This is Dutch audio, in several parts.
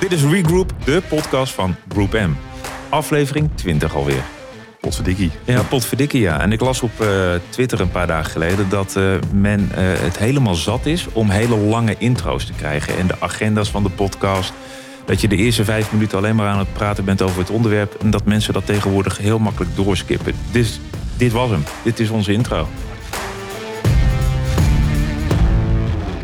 Dit is Regroup, de podcast van Group M. Aflevering 20 alweer. Potverdikkie. Ja, potverdikkie ja. En ik las op uh, Twitter een paar dagen geleden dat uh, men uh, het helemaal zat is om hele lange intro's te krijgen. En de agenda's van de podcast. Dat je de eerste vijf minuten alleen maar aan het praten bent over het onderwerp. En dat mensen dat tegenwoordig heel makkelijk doorskippen. Dus dit was hem. Dit is onze intro.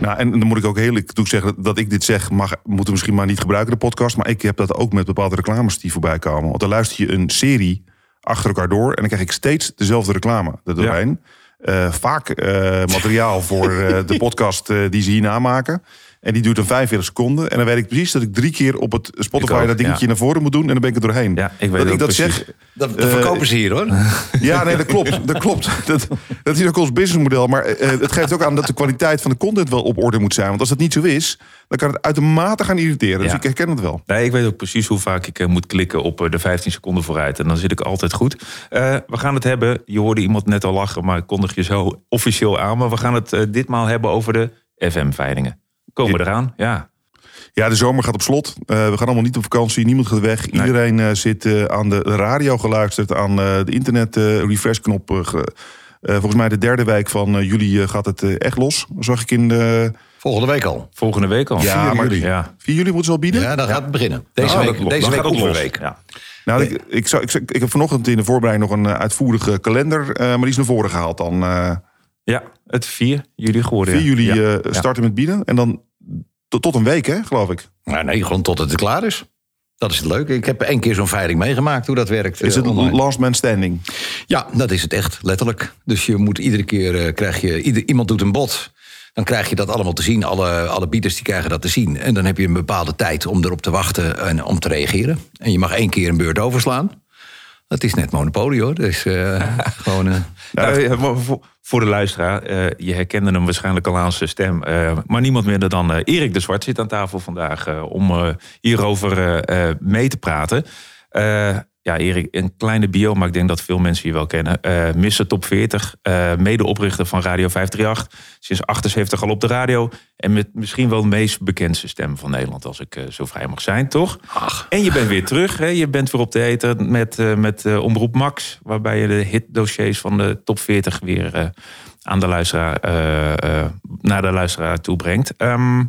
Nou, en dan moet ik ook heel eerlijk zeggen dat ik dit zeg, mag, moeten we misschien maar niet gebruiken, de podcast. Maar ik heb dat ook met bepaalde reclames die voorbij komen. Want dan luister je een serie achter elkaar door en dan krijg ik steeds dezelfde reclame er doorheen. Ja. Uh, vaak uh, materiaal voor uh, de podcast die ze hierna maken. En die duurt dan 45 seconden. En dan weet ik precies dat ik drie keer op het Spotify ook, dat dingetje ja. naar voren moet doen. En dan ben ik er doorheen. Ja, ik weet dat ik dat precies. zeg. Dat, dat verkopen ze hier hoor. Ja, nee, dat klopt. Dat klopt. Dat, dat is ook ons businessmodel. Maar uh, het geeft ook aan dat de kwaliteit van de content wel op orde moet zijn. Want als dat niet zo is, dan kan het uitermate gaan irriteren. Dus Ja. ik herken het wel. Nee, ik weet ook precies hoe vaak ik eh, moet klikken op eh, de 15 seconden vooruit. En dan zit ik altijd goed. Eh, we gaan het hebben, je hoorde iemand net al lachen, maar ik kondig je zo officieel aan. Maar we gaan het eh, ditmaal hebben over de FM-veilingen. Komen we eraan? Ja. Ja, de zomer gaat op slot. Uh, we gaan allemaal niet op vakantie. Niemand gaat weg. Nee. Iedereen uh, zit uh, aan de radio geluisterd. Aan de internet refresh-knop. Volgens mij de derde week van juli gaat het echt los. Zag ik in de... Volgende week al. Volgende week al. Ja, 4 maar juli. Ja. 4 juli moeten ze al bieden? Ja, dan gaat het beginnen. Deze week, klopt. deze week oefenweek. Ja. Nou, ik, ik, zou, ik, heb vanochtend in de voorbereiding nog een eh, uitvoerige kalender. eh, maar die is naar voren gehaald dan. eh ja, het 4 juli geworden. 4 ja. juli Ja. eh, starten met bieden. En dan tot, tot een week, hè, geloof ik. Nou, nee, gewoon tot het klaar is. Dat is het leuke. Ik heb één keer zo'n veiling meegemaakt hoe dat werkt. Is eh, het online. last man standing? Ja, dat is het echt, letterlijk. Dus je moet iedere keer, eh, krijg je, ieder, iemand doet een bod. Dan krijg je dat allemaal te zien. Alle, alle bieders die krijgen dat te zien. En dan heb je een bepaalde tijd om erop te wachten en om te reageren. En je mag één keer een beurt overslaan. Dat is net monopolie hoor. Dus eh, gewoon... eh, ja, maar voor, de luisteraar, eh, je herkende hem waarschijnlijk al aan zijn stem. eh, maar niemand minder dan eh, Erik de Zwart zit aan tafel vandaag eh, om eh, hierover eh, eh, mee te praten. Ja, Erik, een kleine bio, maar ik denk dat veel mensen je wel kennen. Eh Mr. Top 40, eh, medeoprichter van Radio 538. Sinds 78 al op de radio. En met misschien wel de meest bekendste stem van Nederland, als ik eh, zo vrij mag zijn, toch? ach, En je bent weer terug. Hè? Je bent weer op de eten met, met Omroep Max. Waarbij je de hitdossiers van de top 40 weer aan de luisteraar, naar de luisteraar toe brengt. Ehm,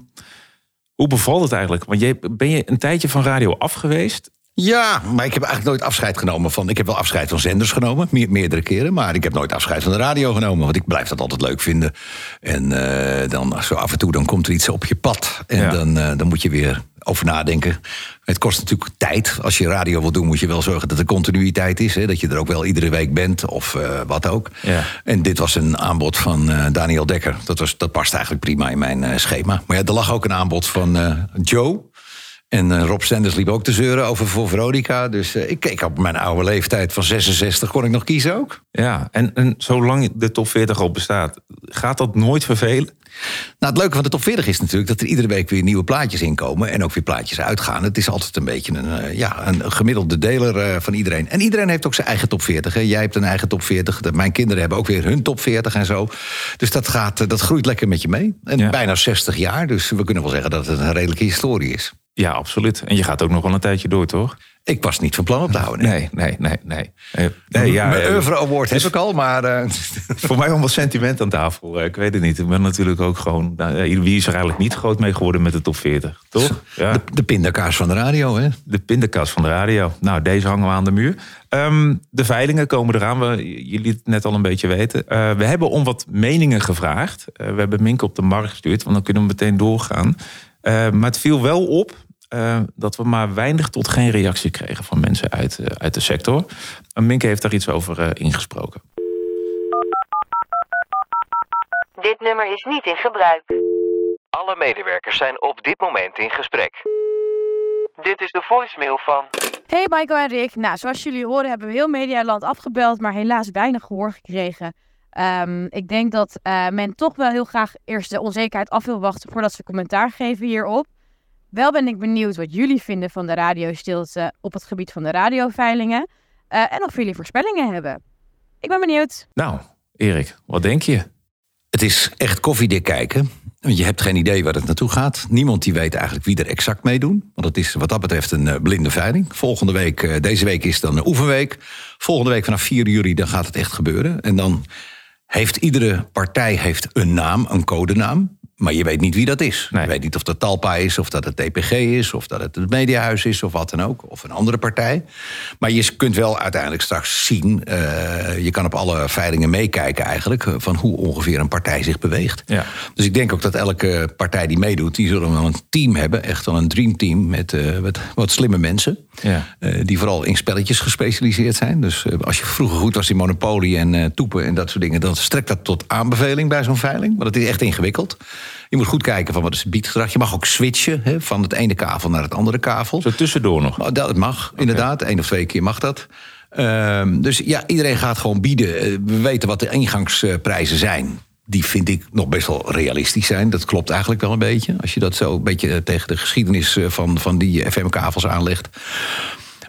hoe bevalt het eigenlijk? Want je, ben je een tijdje van radio af geweest? Ja, maar ik heb eigenlijk nooit afscheid genomen van. Ik heb wel afscheid van zenders genomen, me- meerdere keren. Maar ik heb nooit afscheid van de radio genomen. Want ik blijf dat altijd leuk vinden. En eh, dan zo af en toe dan komt er iets op je pad. En Ja. dan, eh, dan moet je weer over nadenken. Het kost natuurlijk tijd. Als je radio wil doen, moet je wel zorgen dat er continuïteit is. Hè? Dat je er ook wel iedere week bent of eh, wat ook. Ja. En dit was een aanbod van Daniel Dekker. Dat, was, dat past eigenlijk prima in mijn schema. Maar ja, er lag ook een aanbod van Joe. En eh, Rob Sanders liep ook te zeuren over voor Veronica. Dus eh, ik keek op mijn oude leeftijd van 66, kon ik nog kiezen ook. Ja, en, en zolang de top 40 al bestaat, gaat dat nooit vervelen? Nou, het leuke van de top 40 is natuurlijk dat er iedere week weer nieuwe plaatjes inkomen. En ook weer plaatjes uitgaan. Het is altijd een beetje een, eh, ja, een gemiddelde deler van iedereen. En iedereen heeft ook zijn eigen top 40. Hè. Jij hebt een eigen top 40. De- Mijn kinderen hebben ook weer hun top 40 en zo. Dus dat, gaat, dat groeit lekker met je mee. En Ja. bijna 60 jaar. Dus we kunnen wel zeggen dat het een redelijke historie is. Ja, absoluut. En je gaat ook nog wel een tijdje door, toch? Ik was niet van plan op te houden. Nee, nee, nee, nee. Eh, nee ja, Mijn eh, oeuvre award heb ik al, maar... eh, Voor mij allemaal sentiment aan tafel. Eh, Ik weet het niet. Ik ben natuurlijk ook gewoon... nou, eh, wie is er eigenlijk niet groot mee geworden met de top 40? Toch? Ja. de, de pindakaas van de radio, hè? De pindakaas van de radio. Nou, deze hangen we aan de muur. Ehm, de veilingen komen eraan. We, jullie het net al een beetje weten. Eh, we hebben om wat meningen gevraagd. Eh, we hebben Mink op de markt gestuurd, want dan kunnen we meteen doorgaan. Eh, maar het viel wel op eh, dat we maar weinig tot geen reactie kregen van mensen uit, eh, uit de sector. En Mink heeft daar iets over eh, ingesproken. Dit nummer is niet in gebruik. Alle medewerkers zijn op dit moment in gesprek. Dit is de voicemail van. Hey Michael en Rick. Nou, zoals jullie horen hebben we heel Medialand afgebeld, maar helaas weinig gehoor gekregen. Ehm, ik denk dat eh, men toch wel heel graag eerst de onzekerheid af wil wachten voordat ze commentaar geven hierop. Wel ben ik benieuwd wat jullie vinden van de radiostilte op het gebied van de radioveilingen. eh, en of jullie voorspellingen hebben. Ik ben benieuwd. Nou, Erik, wat denk je? Het is echt koffiedik kijken. Want je hebt geen idee waar het naartoe gaat. Niemand die weet eigenlijk wie er exact meedoen. Want het is wat dat betreft een eh, blinde veiling. Volgende week, eh, deze week is dan een oefenweek. Volgende week vanaf 4 juli, dan gaat het echt gebeuren. En dan heeft iedere partij heeft een naam, een codenaam. Maar je weet niet wie dat is. Nee. Je weet niet of dat Talpa is, of dat het DPG is, of dat het het Mediahuis is, of wat dan ook. Of een andere partij. Maar je kunt wel uiteindelijk straks zien. eh, je kan op alle veilingen meekijken eigenlijk. eh, van hoe ongeveer een partij zich beweegt. Ja. Dus ik denk ook dat elke partij die meedoet. die zullen wel een team hebben. Echt wel een dreamteam. met eh, wat, wat slimme mensen. Ja. Die vooral in spelletjes gespecialiseerd zijn. Dus als je vroeger goed was in Monopoly en toepen en dat soort dingen, dan strekt dat tot aanbeveling bij zo'n veiling. Want het is echt ingewikkeld. Je moet goed kijken van wat is het biedgedrag. Je mag ook switchen hè, van het ene kavel naar het andere kavel. Zo tussendoor nog. Nou, dat mag, inderdaad. Eén of twee keer mag dat. Ehm, dus ja, iedereen gaat gewoon bieden. Eh, We weten wat de ingangsprijzen zijn. Die vind ik nog best wel realistisch zijn. Dat klopt eigenlijk wel een beetje. Als je dat zo een beetje tegen de geschiedenis eh, van, van die FM-kavels aanlegt.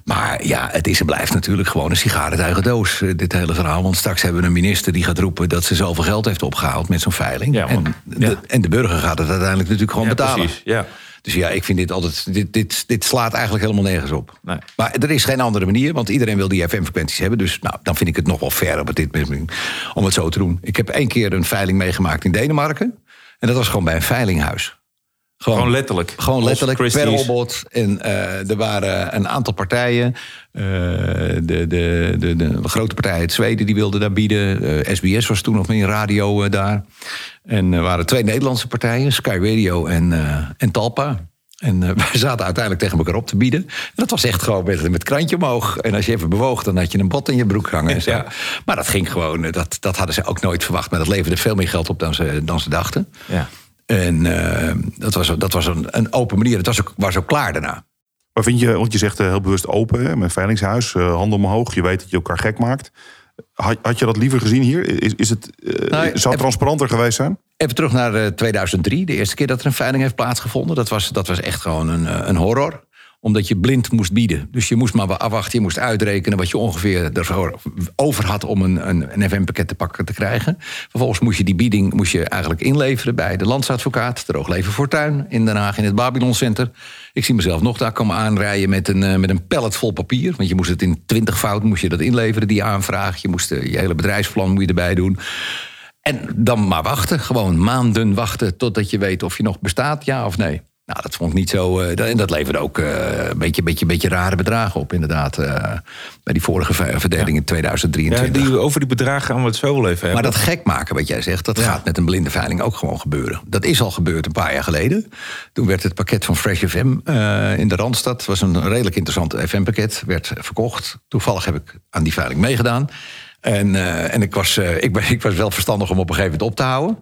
Maar ja, het is en blijft natuurlijk gewoon een sigarentuigen doos, eh, dit hele verhaal. Want straks hebben we een minister die gaat roepen dat ze zoveel geld heeft opgehaald met zo'n veiling. Ja, want- en, de, ja. en de burger gaat het uiteindelijk natuurlijk gewoon Ja, betalen. precies. Ja. Dus ja, ik vind dit altijd. Dit, dit, dit slaat eigenlijk helemaal nergens op. Nee. Maar er is geen andere manier, want iedereen wil die FM-frequenties hebben. Dus nou, dan vind ik het nog wel fair op dit moment om het zo te doen. Ik heb één keer een veiling meegemaakt in Denemarken. En dat was gewoon bij een veilinghuis. Gewoon letterlijk. Gewoon letterlijk, per robot. En eh, er waren een aantal partijen. Eh, de, de, de, de grote partij uit Zweden die wilde daar bieden. Eh, SBS was toen nog meer radio eh, daar. En er waren twee Nederlandse partijen. Sky Radio en, eh, en Talpa. En eh, wij zaten uiteindelijk tegen elkaar op te bieden. En dat was echt gewoon met, met krantje omhoog. En als je even bewoog, dan had je een bot in je broek hangen. En zo. Ja. Maar dat ging gewoon, eh, dat, dat hadden ze ook nooit verwacht. Maar dat leverde veel meer geld op dan ze, dan ze dachten. Ja. En eh, dat was, dat was een, een open manier. Het was ook, was ook klaar daarna. Maar vind je, want je zegt eh, heel bewust open, hè, met veilingshuis, eh, handen omhoog. Je weet dat je elkaar gek maakt. Had, had je dat liever gezien hier? Is, is het, Nou, zou het transparanter geweest zijn? Even terug naar eh, 2003, de eerste keer dat er een veiling heeft plaatsgevonden. Dat was, dat was echt gewoon een, een horror omdat je blind moest bieden. Dus je moest maar afwachten, je moest uitrekenen... wat je ongeveer ervoor over had om een, een, een FM-pakket te pakken te krijgen. Vervolgens moest je die bieding moest je eigenlijk inleveren... bij de landsadvocaat, Droogleven Fortuin... in Den Haag, in het Babylon Center. Ik zie mezelf nog daar komen aanrijden met een, eh, met een pallet vol papier. Want je moest het in twintig fout moest je dat inleveren, die aanvraag. Je moest eh, je hele bedrijfsplan moet je erbij doen... En dan maar wachten, gewoon maanden wachten totdat je weet of je nog bestaat, ja of nee. Nou, dat vond ik niet zo. eh, dat- en dat leverde ook eh, een beetje, beetje, beetje rare bedragen op, inderdaad. eh, bij die vorige ver- verdeling in Ja, 2023. die, over die bedragen gaan we het zo wel even hebben. Maar dat gek maken, wat jij zegt, dat gaat met een blinde veiling ook gewoon gebeuren. Dat is al gebeurd een paar jaar geleden. Toen werd het pakket van Fresh FM in de Randstad, was een redelijk interessant FM-pakket, werd verkocht. Toevallig heb ik aan die veiling meegedaan. En, en ik, was, ik, ben, ik was wel verstandig om op een gegeven moment op te houden.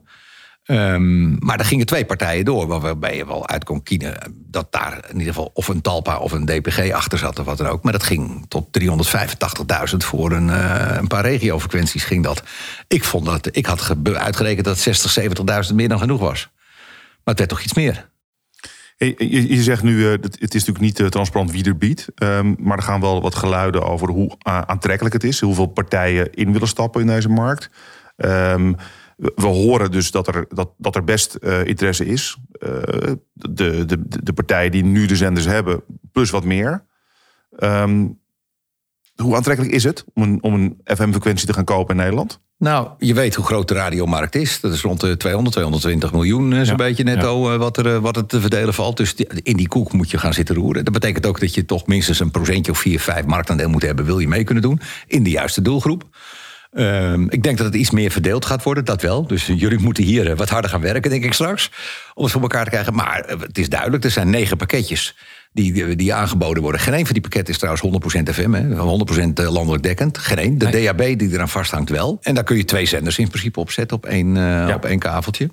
Ehm, maar er gingen twee partijen door, waar- waarbij je wel uit kon kiezen dat daar in ieder geval of een Talpa of een DPG achter zat of wat dan ook. Maar dat ging tot 385.000 voor een, eh, een paar regiofrequenties ging dat. Ik vond dat, ik had uitgerekend dat 60, 70.000 meer dan genoeg was. Maar het werd toch iets meer. Je, zegt nu, eh, het, is natuurlijk niet eh, transparant wie er biedt. ehm, maar er gaan wel wat geluiden over hoe aantrekkelijk het is. Hoeveel partijen in willen stappen in deze markt. Ehm, we horen dus dat er, dat, dat er best eh, interesse is. Eh, de, de, de partijen die nu de zenders hebben, plus wat meer. Ehm, hoe aantrekkelijk is het om een, om een FM-frequentie te gaan kopen in Nederland? Nou, je weet hoe groot de radiomarkt is. Dat is rond de 200, 220 miljoen, eh, zo'n Ja, beetje netto, wat, er, wat er te verdelen valt. Dus in die koek moet je gaan zitten roeren. Dat betekent ook dat je toch minstens een procentje of 4, 5 marktaandeel moet hebben. Wil je mee kunnen doen in de juiste doelgroep. Ehm, ik denk dat het iets meer verdeeld gaat worden, dat wel. Dus jullie moeten hier eh, wat harder gaan werken, denk ik straks. Om het voor elkaar te krijgen. Maar eh, het is duidelijk, er zijn negen pakketjes die, die aangeboden worden. Geen één van die pakketten is trouwens 100% FM, hè, 100% landelijk dekkend. Geen één. De DAB die eraan vasthangt wel. En daar kun je twee zenders in principe op zetten op één, eh, op één kaveltje.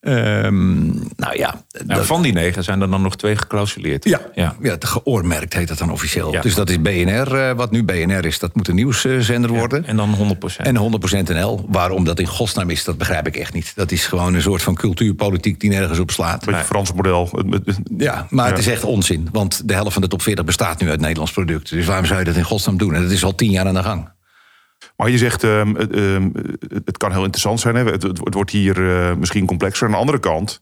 Ehm, nou ja, Nou, dat- van die negen zijn er dan nog twee geclausuleerd. ja, ja. ja. geoormerkt heet dat dan officieel. Ja. Dus dat is BNR. eh, wat nu BNR is, dat moet een nieuwszender worden. En dan 100%. En 100% NL. Waarom dat in godsnaam is, dat begrijp ik echt niet. Dat is gewoon een soort van cultuurpolitiek die nergens op slaat. Beetje het Franse model. Ja, maar het is echt onzin. Want de helft van de top 40 bestaat nu uit Nederlands producten. Dus waarom zou je dat in godsnaam doen? En dat is al tien jaar aan de gang. Maar je zegt, ehm, het, ehm, het kan heel interessant zijn. Hè? Het wordt hier eh, misschien complexer. Aan de andere kant,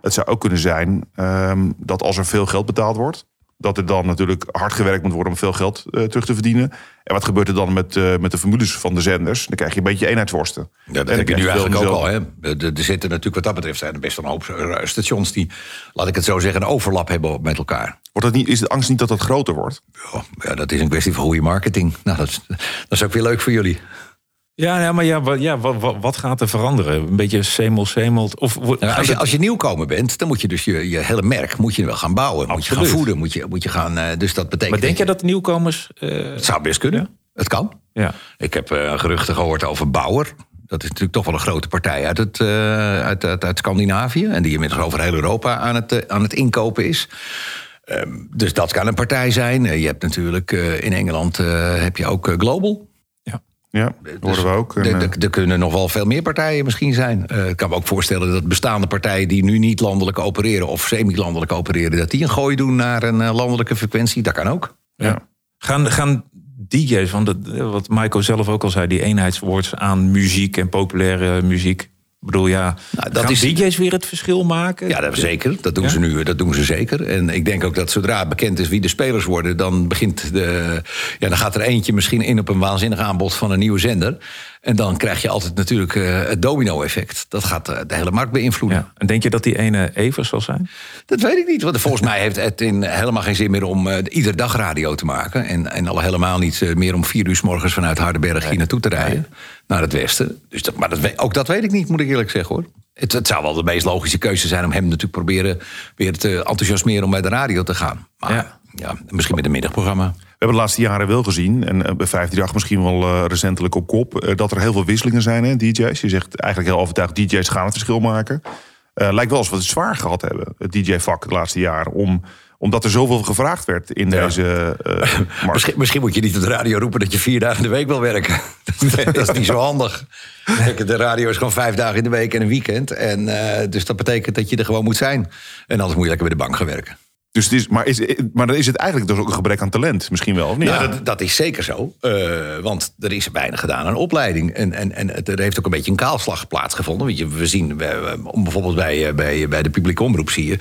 het zou ook kunnen zijn ehm, dat als er veel geld betaald wordt, dat er dan natuurlijk hard gewerkt moet worden om veel geld eh, terug te verdienen. En wat gebeurt er dan met, eh, met de formules van de zenders? Dan krijg je een beetje eenheidsworsten. Ja, dat En heb je nu eigenlijk ook al. Hè? Er, zitten natuurlijk wat dat betreft zijn er best een hoop eh, stations die, laat ik het zo zeggen, een overlap hebben met elkaar. Wordt dat niet, is de angst niet dat dat groter wordt? Ja, ja, dat is een kwestie van goede marketing. Nou, dat is ook weer leuk voor jullie. Ja, ja maar ja, wat, ja wat, gaat er veranderen? Een beetje semel, semelt? Of, Ja, als, je, als je nieuwkomer bent, dan moet je dus je, je hele merk moet je wel gaan bouwen. Moet je gaan voeden. Moet je, moet je gaan, eh, dus dat betekent. maar denk je dat nieuwkomers... eh, Het zou best kunnen. Het kan. ja. Ik heb eh, geruchten gehoord over Bauer. Dat is natuurlijk toch wel een grote partij uit, het, uit, uit, uit Scandinavië. En die inmiddels over heel Europa aan het, aan het inkopen is. Ehm, dus dat kan een partij zijn. Je hebt natuurlijk in Engeland heb je ook Global. Ja, dat horen we ook. En, Er- eh, Er kunnen nog wel veel meer partijen misschien zijn. Eh, ik kan me ook voorstellen dat bestaande partijen die nu niet landelijk opereren of semi-landelijk opereren, dat die een gooi doen naar een eh, landelijke frequentie. Dat kan ook. ja. Gaan, gaan DJ's, want dat, wat Michael zelf ook al zei, die eenheidswoord aan muziek en populaire muziek. Bedoel, ja, Nou, dat gaan is- DJ's weer het verschil maken? Ja, dat zeker. Dat doen Ja? ze nu. Dat doen ze zeker. En ik denk ook dat zodra bekend is wie de spelers worden, dan begint de. Ja, dan gaat er eentje misschien in op een waanzinnig aanbod van een nieuwe zender. En dan krijg je altijd natuurlijk eh, het domino-effect. Dat gaat eh, de hele markt beïnvloeden. Ja. En denk je dat die ene Evers zal zijn? Dat weet ik niet. Want volgens mij heeft het in helemaal geen zin meer om eh, iedere dag radio te maken. En, en al helemaal niet meer om vier uur s morgens vanuit Hardenberg hier naartoe te rijden. Naar het westen. Dus dat, maar dat, ook dat weet ik niet, moet ik eerlijk zeggen hoor. Het, het zou wel de meest logische keuze zijn om hem natuurlijk proberen weer te enthousiasmeren om bij de radio te gaan. Maar Ja. ja, misschien met een middagprogramma. We hebben de laatste jaren wel gezien, en eh, bij 538 misschien wel eh, recentelijk op kop, eh, dat er heel veel wisselingen zijn, hè, DJ's. Je zegt eigenlijk heel overtuigd, DJ's gaan het verschil maken. Lijkt wel alsof we het zwaar gehad hebben, het DJ-vak de laatste jaren, om, omdat er zoveel gevraagd werd in deze markt. Misschien, misschien moet je niet op de radio roepen dat je vier dagen in de week wil werken. dat is niet zo handig. De radio is gewoon vijf dagen in de week en een weekend. En, dus dat betekent dat je er gewoon moet zijn. En anders moet je lekker bij de bank gaan werken. Dus het is, maar, is, maar dan is het eigenlijk dus ook een gebrek aan talent, misschien wel, of niet? Ja, dat, dat is zeker zo. Eh, want er is weinig gedaan aan opleiding. En, en, en het- er heeft ook een beetje een kaalslag plaatsgevonden. Want je, we zien, we- bijvoorbeeld bij, eh, bij, bij de publieke omroep zie je...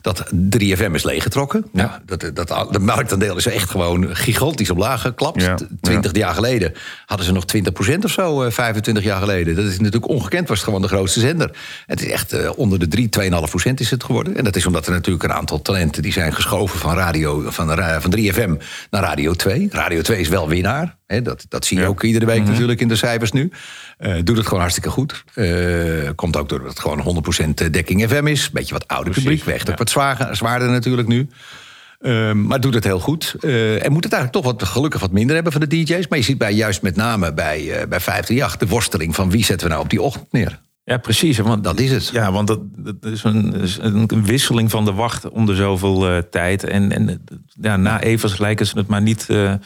dat 3FM is leeggetrokken. Ja. Dat, dat, de marktaandeel is echt gewoon gigantisch omlaag geklapt. Ja, 20 jaar geleden hadden ze nog 20% of zo, eh, 25 jaar geleden. Dat is natuurlijk ongekend, was het gewoon de grootste zender. Het is echt eh, onder de 3, 2,5% is het geworden. En dat is omdat er natuurlijk een aantal talenten... die zijn geschoven van, radio, van, van 3FM naar Radio 2. Radio 2 is wel winnaar. Hè, dat, dat zie je ook iedere week natuurlijk in de cijfers nu. Eh, doet het gewoon hartstikke goed. Eh, komt ook doordat het gewoon 100% dekking FM is. Beetje wat ouder publiek, weegt ook wat zwaarder, zwaarder natuurlijk nu. Ehm, maar doet het heel goed. Eh, en moet het eigenlijk toch wat, gelukkig wat minder hebben van de DJ's. Maar je ziet bij, juist met name bij, eh bij 538 de worsteling van wie zetten we nou op die ochtend neer. Ja, precies. Want Dat is het. Ja, want dat, dat is een, is een wisseling van de wacht om de zoveel eh, tijd. En, en ja, na Evers lijken ze het maar niet eh, eh,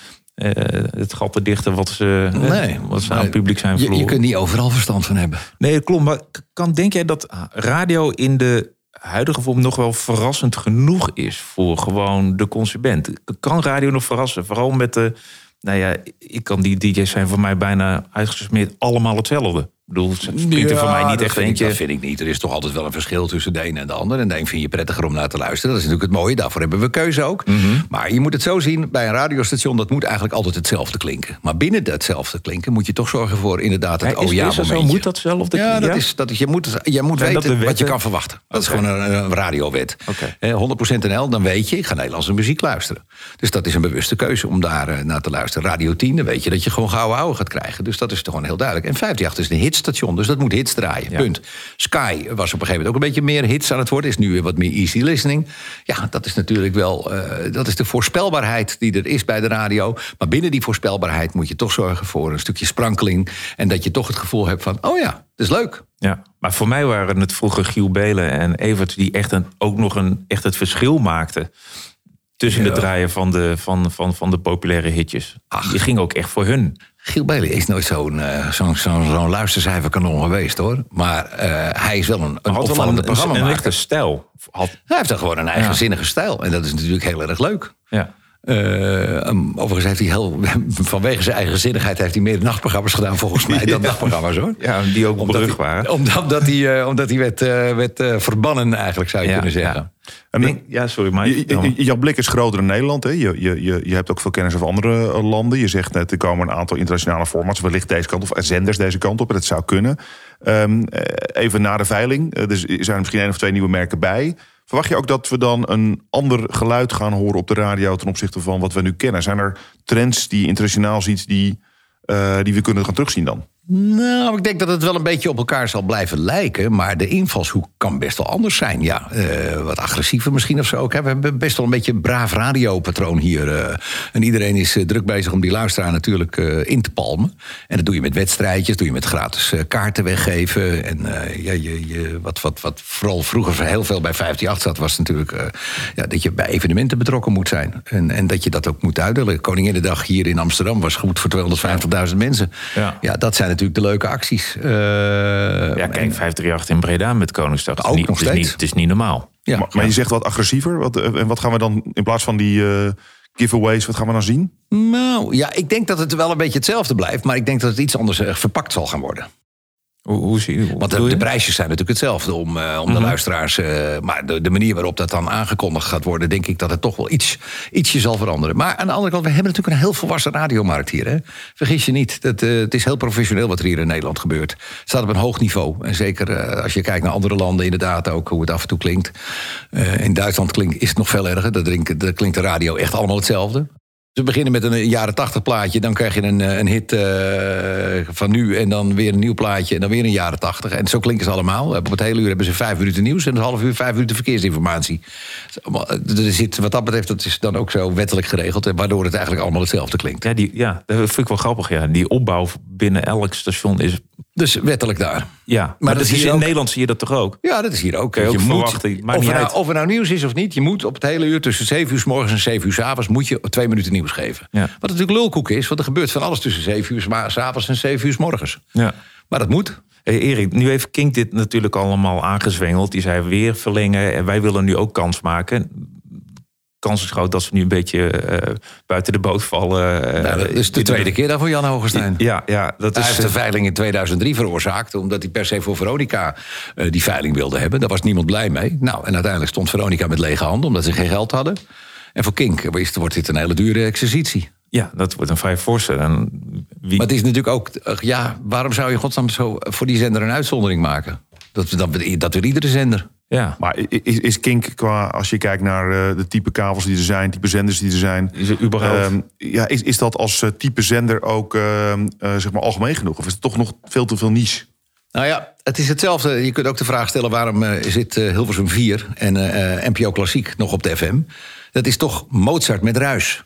het gat te dichten wat ze, Nee, wat ze aan het publiek zijn Je, verloren. je kunt niet overal verstand van hebben. Nee, klopt. Maar kan, denk jij dat radio in de huidige vorm nog wel verrassend genoeg is voor gewoon de consument? Kan radio nog verrassen? Vooral met de. Nou ja, ik kan die DJ's zijn voor mij bijna uitgesmeerd allemaal hetzelfde. Ik bedoel, springt er voor mij niet echt vind ik- eentje. Dat vind ik niet. Er is toch altijd wel een verschil tussen de ene en de ander. En de een vind je prettiger om naar te luisteren. Dat is natuurlijk het mooie. Daarvoor hebben we keuze ook. Mhm. Maar je moet het zo zien. Bij een radiostation, dat moet eigenlijk altijd hetzelfde klinken. Maar binnen hetzelfde klinken moet je toch zorgen voor inderdaad het Ja, is, oh ja zo? momentje. Moet dat zelf? Ja, dat is, dat is, je moet, je moet weten wat je kan verwachten. Dat is gewoon een, een radiowet. Oké. Eh, 100% NL, dan weet je, ik ga Nederlandse muziek luisteren. Dus dat is een bewuste keuze om daar eh, naar te luisteren. Radio 10, dan weet je dat je gewoon gouden ouwe gaat krijgen. Dus dat is toch gewoon heel duidelijk. En 538 is een hitstation, dus dat moet hits draaien. Ja. Punt. Sky was op een gegeven moment ook een beetje meer hits aan het worden. Is nu weer wat meer easy listening. Ja, dat is natuurlijk wel... eh, dat is de voorspelbaarheid die er is bij de radio. Maar binnen die voorspelbaarheid moet je toch zorgen voor een stukje sprankeling. En dat je toch het gevoel hebt van, oh ja, dat is leuk. Ja, maar voor mij waren het vroeger Giel Belen en Evert die echt een, ook nog een, echt het verschil maakten. Tussen Ja. de draaien van de, van, van, van de populaire hitjes. Die ging ook echt voor hun. Giel Belen is nooit zo'n eh, zo'n zo'n luistercijferkanon geweest hoor. Maar eh, hij is wel een, een Had opvallende een, een, programmamaker. echte stijl. Had, Hij heeft dan gewoon een eigenzinnige Ja. stijl. En dat is natuurlijk heel erg leuk. ja. Eh, um, overigens heeft hij heel, vanwege zijn eigen zinnigheid heeft hij meer nachtprogramma's gedaan volgens mij dan dagprogramma's hoor. Ja, die ook Omdat brug hij, waren. omdat, omdat hij, eh, omdat hij werd, eh, werd verbannen eigenlijk zou je Ja, kunnen zeggen. ja. En ja, sorry, maar... Jouw blik is groter in Nederland. Hè? Je, je, je, je hebt ook veel kennis over andere landen. Je zegt net, er komen een aantal internationale formats... wellicht deze kant op, zenders deze kant op. En dat zou kunnen. Ehm, eh, even na de veiling. Dus er zijn er misschien één of twee nieuwe merken bij. Verwacht je ook dat we dan een ander geluid gaan horen op de radio... ten opzichte van wat we nu kennen? Zijn er trends die internationaal ziet... die, eh, die we kunnen gaan terugzien dan? Nou, ik denk dat het wel een beetje op elkaar zal blijven lijken. Maar de invalshoek kan best wel anders zijn. Ja, eh, wat agressiever misschien of zo. ook, hè. We hebben best wel een beetje een braaf radiopatroon hier. eh. en iedereen is eh, druk bezig om die luisteraar natuurlijk in te palmen. En dat doe je met wedstrijdjes, doe je met gratis kaarten weggeven. En ja, je, je, wat, wat, wat vooral vroeger heel veel bij 538 zat... was natuurlijk ja, dat je bij evenementen betrokken moet zijn. En, en dat je dat ook moet uitdelen. Koninginnedag hier in Amsterdam was goed voor 250.000 mensen. Ja. ja, dat zijn natuurlijk de leuke acties. Eh, Ja, kijk, 538 in Breda met Koningsdag. Het is Ook niet- nog het is steeds. niet- Het is niet normaal. ja, maar, maar je zegt wat agressiever. Wat, eh, en wat gaan we dan in plaats van die eh, giveaways... wat gaan we dan zien? Nou, ja, ik denk dat het wel een beetje hetzelfde blijft. Maar ik denk dat het iets anders verpakt zal gaan worden. Hoe, hoe zie je Want de, je? prijsjes zijn natuurlijk hetzelfde om, eh, om de luisteraars. eh, maar de, de manier waarop dat dan aangekondigd gaat worden, denk ik dat het toch wel iets, ietsje zal veranderen. Maar aan de andere kant, we hebben natuurlijk een heel volwassen radiomarkt hier. Hè? Vergis je niet, dat, eh, het is heel professioneel wat er hier in Nederland gebeurt. Het staat op een hoog niveau. En zeker als je kijkt naar andere landen, inderdaad ook hoe het af en toe klinkt. In Duitsland klinkt, is het nog veel erger. Daar klinkt de radio echt allemaal hetzelfde. Ze beginnen met een jaren tachtig plaatje. Dan krijg je een, eh, een hit eh, van nu. En dan weer een nieuw plaatje. En dan weer een jaren tachtig. En zo klinken ze allemaal. Op het hele uur hebben ze vijf minuten nieuws. En een half uur vijf minuten verkeersinformatie. Er zit, wat dat betreft, dat is dan ook zo wettelijk geregeld. Waardoor het eigenlijk allemaal hetzelfde klinkt. Ja, die, ja, dat vind ik wel grappig. Ja. Die opbouw binnen elk station is... Dus wettelijk daar. Ja, maar, dat dat is in ook. Nederland zie je dat toch ook? Ja, dat is hier ook. Je ook moet, maakt of, er nou, of er nou nieuws is of niet, je moet op het hele uur tussen 7 uur s morgens en 7 uur s avonds moet je twee minuten nieuws geven. Ja. Wat natuurlijk lulkoek is, want er gebeurt van alles tussen 7 uur s- s avonds en 7 uur s morgens. Ja. Maar dat moet. Hey Erik, nu heeft Kink dit natuurlijk allemaal aangezwengeld. Die zei weer verlengen en wij willen nu ook kans maken. Kans is groot dat ze nu een beetje eh, buiten de boot vallen. eh, Nou, dat is de tweede keer dan voor Jan Hogenstein. Ja, ja dat Hij is... heeft de eh, veiling in 2003 veroorzaakt... omdat hij per se voor Veronica die veiling wilde hebben. Daar was niemand blij mee. Nou, en uiteindelijk stond Veronica met lege handen... omdat ze geen geld hadden. En voor Kink wordt dit een hele dure exercitie. ja, dat wordt een vrij forse. En wie, Maar het is natuurlijk ook... ja, waarom zou je godsnaam zo voor die zender een uitzondering maken? Dat, dat, dat wil iedere zender. Ja, Maar is, is Kink qua, als je kijkt naar eh, de type kabels die er zijn, type zenders die er zijn, is er überhaupt... ehm, ja, is, is dat als eh, type zender ook ehm, eh, zeg maar algemeen genoeg? Of is het toch nog veel te veel niche? Nou ja, het is hetzelfde. Je kunt ook de vraag stellen... waarom eh, zit eh, Hilversum 4 en eh, eh, NPO Klassiek nog op de FM? Dat is toch Mozart met ruis.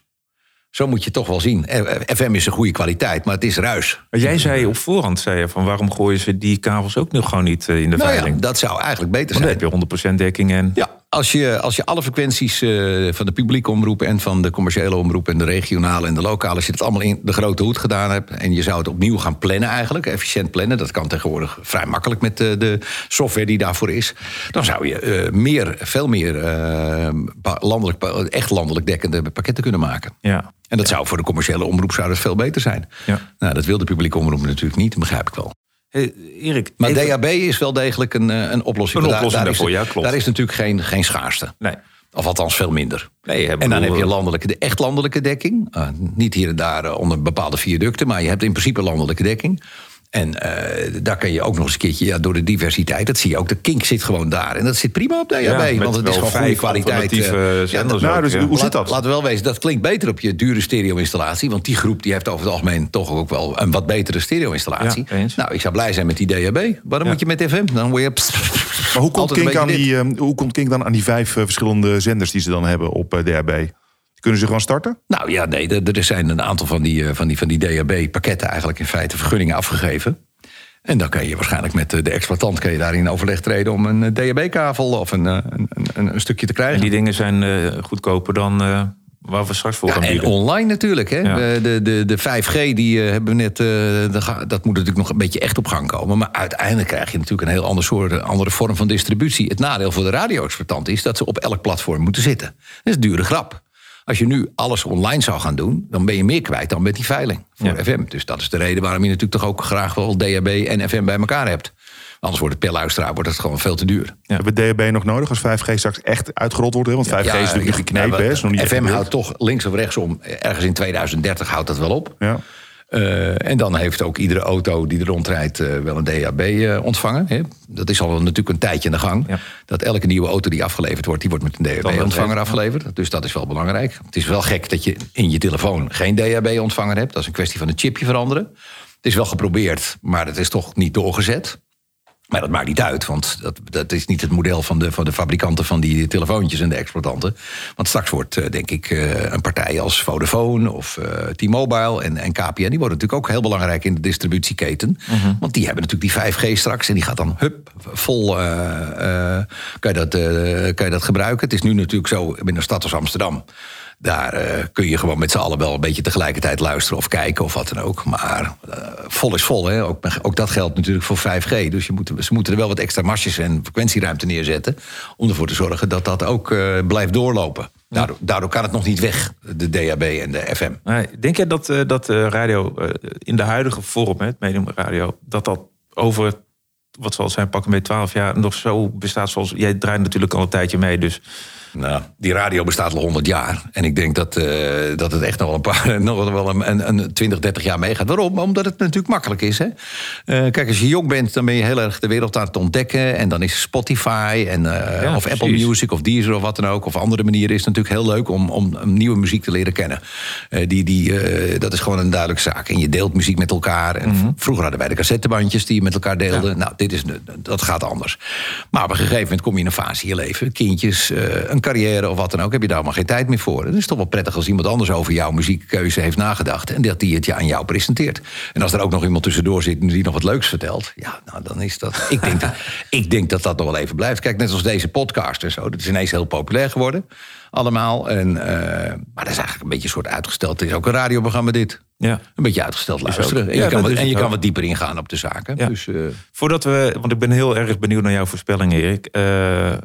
Zo moet je toch wel zien. Eh, eh, FM is een goede kwaliteit, maar het is ruis. Maar jij zei op voorhand, zei je, van waarom gooien ze die kabels ook nog gewoon niet eh, in de Nou ja, veiling? dat zou eigenlijk beter Want dan zijn. heb je 100% dekking en... Ja, als je, als je alle frequenties eh, van de publieke omroep en van de commerciële omroep en de regionale en de lokale, als je het allemaal in de grote hoed gedaan hebt en je zou het opnieuw gaan plannen eigenlijk, efficiënt plannen, dat kan tegenwoordig vrij makkelijk met de, de software die daarvoor is, dan zou je eh, meer, veel meer eh, landelijk, echt landelijk dekkende pakketten kunnen maken. Ja. En dat zou voor de commerciële omroep zou dat veel beter zijn. Ja. Nou, dat wil de publieke omroep natuurlijk niet, dat begrijp ik wel. Hey, Erik, Maar even- DHB is wel degelijk een, eh, een oplossing. Een Daar- oplossing daar, is, daarvoor, ja, klopt. Daar is natuurlijk geen, geen schaarste. Nee. Of althans veel minder. Nee, en dan heb je eh, landelijke, de echt landelijke dekking. Uh, niet hier en daar uh, onder bepaalde viaducten, maar je hebt in principe landelijke dekking. En uh, daar kan je ook nog eens een keertje, ja, door de diversiteit, dat zie je ook, de kink zit gewoon daar. En dat zit prima op DHB, Ja, met want het is gewoon goede kwaliteit. alternatieve uh, zenders nou, dus ja. hoe zit Laat- dat? Laten we wel wezen, dat klinkt beter op je dure stereo-installatie. Want die groep die heeft over het algemeen toch ook wel een wat betere stereo-installatie. Ja, nou, ik zou blij zijn met die DHB. Waarom Ja. moet je met FM? Dan word je... Maar hoe komt, Kink aan die, ehm, hoe komt Kink dan aan die vijf eh, verschillende zenders die ze dan hebben op eh, DHB? Kunnen ze gewoon starten? Nou ja, nee, er, er zijn een aantal van die, eh, van die, van die DHB-pakketten eigenlijk in feite vergunningen afgegeven. En dan kan je waarschijnlijk met eh, de exploitant kan je daar in overleg treden om een DHB-kavel of een, eh, een, een, een stukje te En krijgen. die dingen zijn eh, goedkoper dan eh, waar we straks voor Ja, gaan en bieden. online natuurlijk. Hè? Ja. Eh, De, de, de 5G die eh, hebben we net. eh, dat moet natuurlijk nog een beetje echt op gang komen. Maar uiteindelijk krijg je natuurlijk een heel ander soort, een andere vorm van distributie. Het nadeel voor de radio-exploitant is dat ze op elk platform moeten zitten. Dat is een dure grap. Als je nu alles online zou gaan doen, dan ben je meer kwijt dan met die veiling voor Ja. FM. Dus dat is de reden waarom je natuurlijk toch ook graag wel DHB en FM bij elkaar hebt. Anders wordt het per luisteraar wordt het gewoon veel te duur. Hebben we DHB nog nodig als 5G straks echt uitgerold wordt? hè? Want 5G is natuurlijk nog geknepen. hè? Is nog niet echt FM houdt toch links of rechtsom, ergens in 2030 houdt dat wel op. Ja. Eh, en dan heeft ook iedere auto die er rondrijdt eh, wel een DHB-ontvanger. Hè. Dat is al natuurlijk een tijdje in de gang. Ja. Dat elke nieuwe auto die afgeleverd wordt, die wordt met een DHB-ontvanger afgeleverd. Dus dat is wel belangrijk. Het is wel gek dat je in je telefoon geen DHB-ontvanger hebt. Dat is een kwestie van een chipje veranderen. Het is wel geprobeerd, maar het is toch niet doorgezet. Maar dat maakt niet uit, want dat, dat is niet het model van de, van de fabrikanten van die telefoontjes en de exploitanten. Want straks wordt, eh, denk ik, eh, een partij als Vodafone of eh, T-Mobile en, en KPN... die worden natuurlijk ook heel belangrijk in de distributieketen. Want die hebben natuurlijk die 5G straks en die gaat dan, hup, vol kan, je dat, kan je dat gebruiken. Het is nu natuurlijk zo, in een stad als Amsterdam... Daar eh, kun je gewoon met z'n allen wel een beetje tegelijkertijd luisteren of kijken of wat dan ook. Maar eh, vol is vol. Hè? Ook, ook dat geldt natuurlijk voor 5G. Dus je moet, ze moeten er wel wat extra masjes en frequentieruimte neerzetten. Om ervoor te zorgen dat dat ook eh, blijft doorlopen. Daardoor, daardoor kan het nog niet weg, de DHB en de FM. Denk jij dat, dat radio in de huidige vorm, het medium radio, dat dat over, wat zal zijn, pakken met 12 jaar nog zo bestaat zoals... Jij draait natuurlijk al een tijdje mee, dus Nou, die radio bestaat al 100 jaar. En ik denk dat, eh, dat het echt nog wel een paar, nog wel een, een, een 20, 30 jaar meegaat. Waarom? Omdat het natuurlijk makkelijk is. Hè? Eh, kijk, als je jong bent, dan ben je heel erg de wereld aan het ontdekken. En dan is Spotify en, eh, Ja, of Apple. Music of Deezer of wat dan ook. Of andere manieren is het natuurlijk heel leuk om, om nieuwe muziek te leren kennen. Die, die, dat is gewoon een duidelijke zaak. En je deelt muziek met elkaar. En Mhm. Vroeger hadden wij de cassettebandjes die je met elkaar deelden. Nou, dit is, dat gaat anders. Maar op een gegeven moment kom je in een fase in je leven. Kindjes, een carrière of wat dan ook. Heb je daar allemaal geen tijd meer voor. Het is toch wel prettig als iemand anders over jouw muziekkeuze heeft nagedacht. En dat die het je aan jou presenteert. En als er ook nog iemand tussendoor zit die nog wat leuks vertelt. Ja, nou dan is dat. Ik denk dat ik denk dat, dat nog wel even blijft. Kijk, net als deze podcast en zo. Dat is ineens heel populair geworden. Allemaal. En, eh, maar dat is eigenlijk een beetje een soort uitgesteld. Het is ook een radioprogramma dit. Ja. Een beetje uitgesteld luisteren. En Ja, je, kan, wat, en je kan wat dieper ingaan op de zaken. Ja. Dus, eh, Voordat we, want ik ben heel erg benieuwd naar jouw voorspellingen, Erik. eh, eh,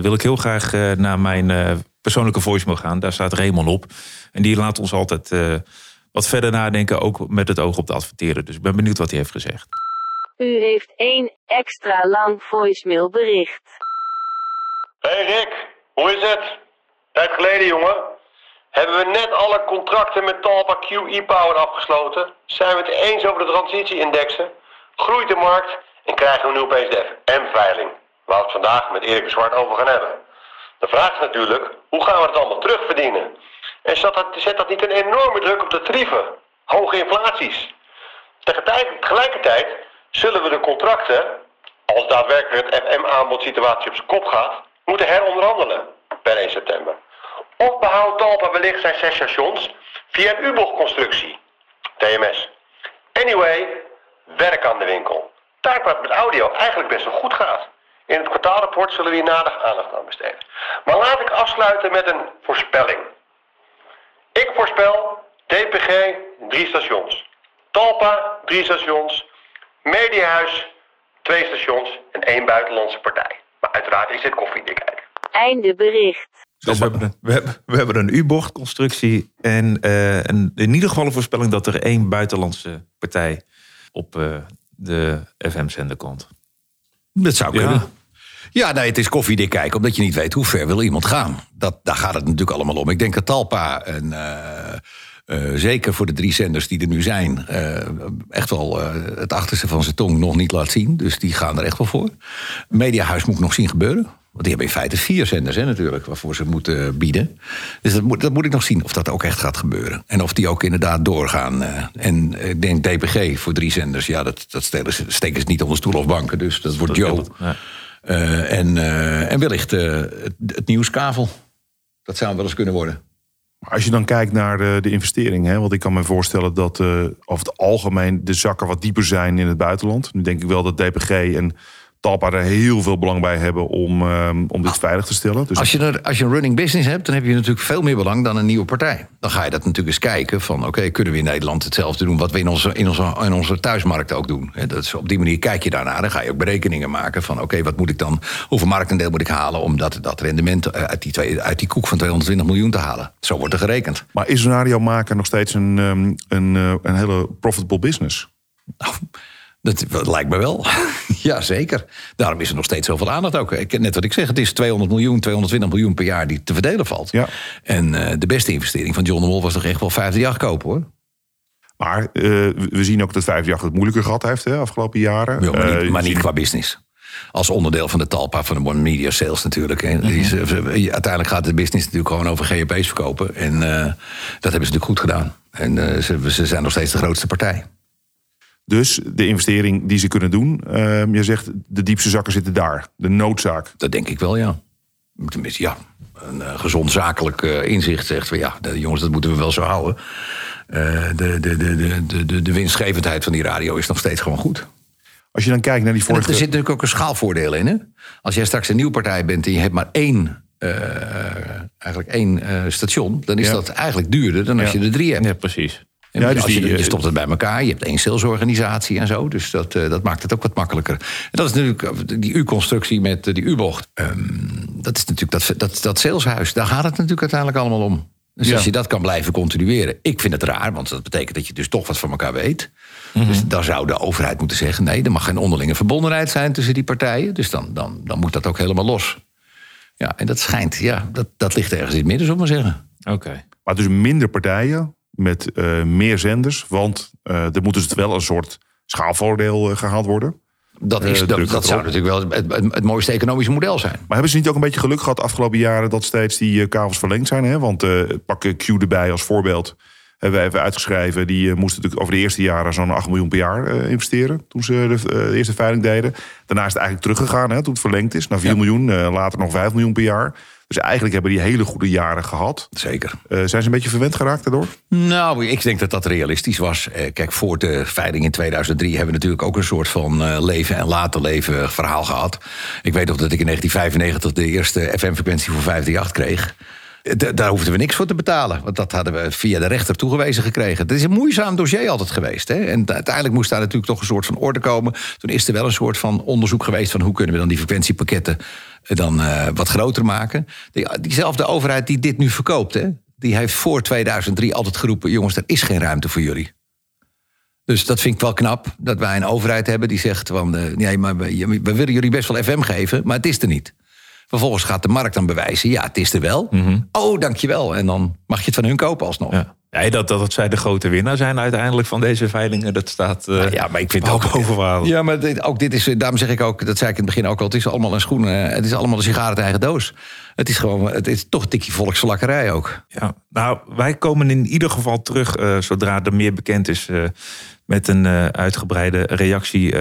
wil ik heel graag eh, naar mijn eh, persoonlijke voicemail gaan. Daar staat Raymond op. En die laat ons altijd eh, wat verder nadenken, ook met het oog op de adverteren. Dus ik ben benieuwd wat hij heeft gezegd. U heeft één extra lang voicemailbericht. Hey Rick, hoe is het? Tijd geleden, jongen. Hebben we net alle contracten met Talpa Q e-Power afgesloten? Zijn we het eens over de transitie-indexen? Groeit de markt en krijgen we nu opeens de FM-veiling? Waar we het vandaag met Erik de Zwart over gaan hebben. De vraag is natuurlijk, hoe gaan we het allemaal terugverdienen? En zet dat, zet dat niet een enorme druk op de tarieven? Hoge inflaties. Tegelijkertijd, zullen we de contracten, als daadwerkelijk het FM-aanbodsituatie op zijn kop gaat, moeten heronderhandelen per 1 september. Of behoudt Talpa wellicht zijn zes stations via een U-bochtconstructie, TMS. Anyway, werk aan de winkel. Taak waar het met audio eigenlijk best wel goed gaat. In het kwartaalrapport zullen we hier nader aandacht aan besteden. Maar laat ik afsluiten met een voorspelling. Ik voorspel DPG drie stations. Talpa drie stations. Mediahuis twee stations en één buitenlandse partij. Maar uiteraard is dit koffiedik kijken. Einde bericht. Dus we hebben, een, we, hebben, we hebben een U-bochtconstructie en een, in ieder geval een voorspelling dat er één buitenlandse partij op eh, de FM-zender komt. Dat zou Ja. kunnen. Ja, nee, het is koffiedik kijken, omdat je niet weet hoe ver wil iemand gaan. Dat, daar gaat het natuurlijk allemaal om. Ik denk dat Talpa, en, eh, zeker voor de drie zenders die er nu zijn... echt wel het achterste van zijn tong nog niet laat zien. Dus die gaan er echt wel voor. Mediahuis moet nog zien gebeuren. Want die hebben in feite vier zenders hè, natuurlijk, waarvoor ze moeten bieden. Dus dat moet, dat moet ik nog zien of dat ook echt gaat gebeuren. En of die ook inderdaad doorgaan. eh. en ik denk DPG voor drie zenders, ja, dat, dat steken ze- steken ze niet onder stoel of banken. Dus dat wordt Joe. Ja. Eh, en, eh, en wellicht eh, het, het nieuwskavel. Dat zou wel eens kunnen worden. Maar als je dan kijkt naar de, de investering, hè, want ik kan me voorstellen dat eh over het algemeen de zakken wat dieper zijn in het buitenland. Nu denk ik wel dat DPG en Talpa er heel veel belang bij hebben om, ehm, om dit veilig te stellen. Dus Als je, er, als je een running business hebt, dan heb je natuurlijk veel meer belang dan een nieuwe partij. Dan ga je dat natuurlijk eens kijken van, oké, kunnen we in Nederland hetzelfde doen wat we in onze, in onze, in onze thuismarkt ook doen? Dat is, op die manier kijk je daarnaar. Dan ga je ook berekeningen maken van, oké, wat moet ik dan, hoeveel marktendeel moet ik halen om dat, dat rendement eh, uit die, twee, uit die koek van 220 miljoen te halen? Zo wordt er gerekend. Maar is een radiomaker nog steeds een, ehm, een, eh, een hele profitable business? Nou, dat, dat lijkt me wel. ja, zeker. Daarom is er nog steeds zoveel aandacht ook. Ik, net wat ik zeg, het is 200 miljoen, 220 miljoen per jaar die te verdelen valt. Ja. En eh, de beste investering van John de Mol was toch echt wel 50 jaar kopen hoor. Maar eh, we zien ook dat vijfjacht het moeilijker gehad heeft de afgelopen jaren. Ja, maar Eh, niet, maar je niet ziet- qua business. Als onderdeel van de talpa van de Media Sales natuurlijk. is, eh, uiteindelijk gaat de business natuurlijk gewoon over GP's verkopen. En eh, dat hebben ze natuurlijk goed gedaan. En eh, ze, ze zijn nog steeds de grootste partij. Dus de investering die ze kunnen doen, ehm, je zegt de diepste zakken zitten daar. De noodzaak. Dat denk ik wel, ja. Tenminste, ja. Een eh, gezond zakelijk eh, inzicht zegt van ja, de, jongens, dat moeten we wel zo houden. Eh, de, de, de, de, de, de, de winstgevendheid van die radio is nog steeds gewoon goed. Als je dan kijkt naar die En er vorige... zit natuurlijk ook een schaalvoordeel in. Hè? Als jij straks een nieuwe partij bent en je hebt maar één, eh, eigenlijk één eh, station, dan is Ja. dat eigenlijk duurder dan als Ja. je er drie hebt. Ja, precies. En Ja, als dus je, die, je eh, stopt het bij elkaar, je hebt één salesorganisatie en zo. Dus dat, eh, dat maakt het ook wat makkelijker. En dat is natuurlijk eh, die U-constructie met die U-bocht. Ehm, dat is natuurlijk dat, dat, dat saleshuis. Daar gaat het natuurlijk uiteindelijk allemaal om. Dus Ja. als je dat kan blijven continueren. Ik vind het raar, want dat betekent dat je dus toch wat van elkaar weet. Mhm. Dus dan zou de overheid moeten zeggen... nee, er mag geen onderlinge verbondenheid zijn tussen die partijen. Dus dan, dan, dan moet dat ook helemaal los. Ja, en dat schijnt, ja, dat, dat ligt ergens in het midden, zullen we maar zeggen. Oké. Maar dus minder partijen met eh, meer zenders. Want eh er moet dus wel een soort schaalvoordeel eh, gehaald worden. Dat, is, dat, dat zou natuurlijk wel het, het, het mooiste economische model zijn. Maar hebben ze niet ook een beetje geluk gehad de afgelopen jaren... dat steeds die kabels verlengd zijn? Hè? Want pak Q erbij als voorbeeld. Hebben wij even uitgeschreven. Die moesten natuurlijk over de eerste jaren zo'n 8 miljoen per jaar investeren. Toen ze de, de eerste veiling deden. Daarna is het eigenlijk teruggegaan hè, toen het verlengd is. Naar 4 miljoen, later nog 5 miljoen per jaar. Dus eigenlijk hebben die hele goede jaren gehad. Zeker. Eh, zijn ze een beetje verwend geraakt daardoor? Nou, ik denk dat dat realistisch was. Eh, kijk, voor de veiling in 2003 hebben we natuurlijk ook een soort van eh, leven en laten leven verhaal gehad. Ik weet nog dat ik in 1995 de eerste FM-frequentie voor 538 kreeg. Daar hoefden we niks voor te betalen. Want dat hadden we via de rechter toegewezen gekregen. Het is een moeizaam dossier altijd geweest. Hè? En uiteindelijk moest daar natuurlijk toch een soort van orde komen. Toen is er wel een soort van onderzoek geweest van hoe kunnen we dan die frequentiepakketten eh, dan eh, wat groter maken. Die, diezelfde overheid die dit nu verkoopt, hè? die heeft voor 2003 altijd geroepen: jongens, er is geen ruimte voor jullie. Dus dat vind ik wel knap, dat wij een overheid hebben die zegt: van, eh, nee, maar we, we willen jullie best wel FM geven, maar het is er niet. Vervolgens gaat de markt dan bewijzen: ja, het is er wel. Oh, dankjewel. En dan mag je het van hun kopen alsnog. Ja. Ja, dat, dat zij de grote winnaar zijn uiteindelijk van deze veilingen, dat staat uh, ja, maar ik vind ook ook water. Ja, maar dit, ook dit is, daarom zeg ik ook, dat zei ik in het begin ook al, het is allemaal een schoen, eh, het is allemaal een sigaar uit eigen doos. Het is gewoon, het is toch een tikje volksverlakkerij ook. Ja, nou, wij komen in ieder geval terug uh, zodra er meer bekend is. Uh, met een uitgebreide reactie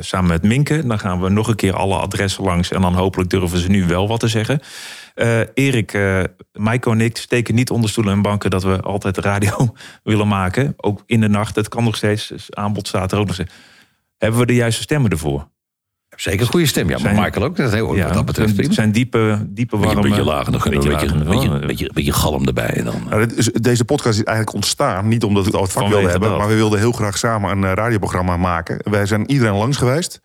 samen met Minke. Dan gaan we nog een keer alle adressen langs. En dan hopelijk durven ze nu wel wat te zeggen. Erik, Maiko en ik steken niet onder stoelen en banken... dat we altijd radio willen maken. Ook in de nacht. Het kan nog steeds. Dus aanbod staat er ook nog steeds. Hebben we de juiste stemmen ervoor? Zeker een goede stem, ja. Maar Michael ook. Dat is heel, ja, wat dat betreft Het zijn diepe, diepe warme... Een beetje lager, we een beetje, lager, beetje, beetje, beetje, beetje galm erbij. En dan, nou, is, deze podcast is eigenlijk ontstaan, niet omdat we het ooit vak wilden hebben... maar we wilden heel graag samen een radioprogramma maken. Wij zijn iedereen langs geweest...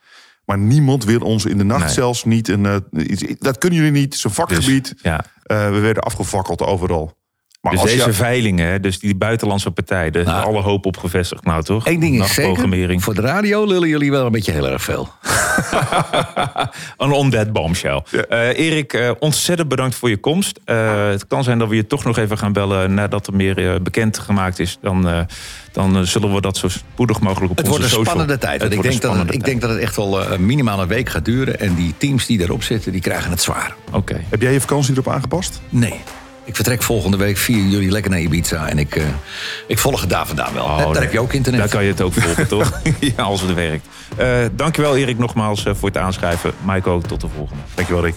Maar niemand wil ons in de nacht nee. zelfs niet. Een, uh, iets, dat kunnen jullie niet. Het is een vakgebied. Dus, ja. uh, we werden afgevakkeld overal. Maar dus deze je... veilingen, dus die buitenlandse partij, daar nou, is alle hoop op gevestigd. Nou toch? Eén ding is zeker, voor de radio lullen jullie wel een beetje heel erg veel. een on-dead bombshell. Ja. Uh, Erik, uh, ontzettend bedankt voor je komst. Uh, het kan zijn dat we je toch nog even gaan bellen nadat er meer bekend gemaakt is. Dan, dan zullen we dat zo spoedig mogelijk op het onze social... Het wordt een spannende tijd. Ik denk, dat het, ik denk dat het echt wel minimaal een week gaat duren. En die teams die erop zitten, die krijgen het zwaar. Oké. Okay. Heb jij je vakantie erop aangepast? Nee. Ik vertrek volgende week, vier jullie lekker naar Ibiza. En ik, uh, ik volg het daar vandaan wel. Oh, daar nee. heb je ook internet. Daar kan je het ook volgen, toch? ja, als het werkt. Uh, dankjewel Erik nogmaals uh, voor het aanschrijven. Ook, tot de volgende. Dankjewel Rick.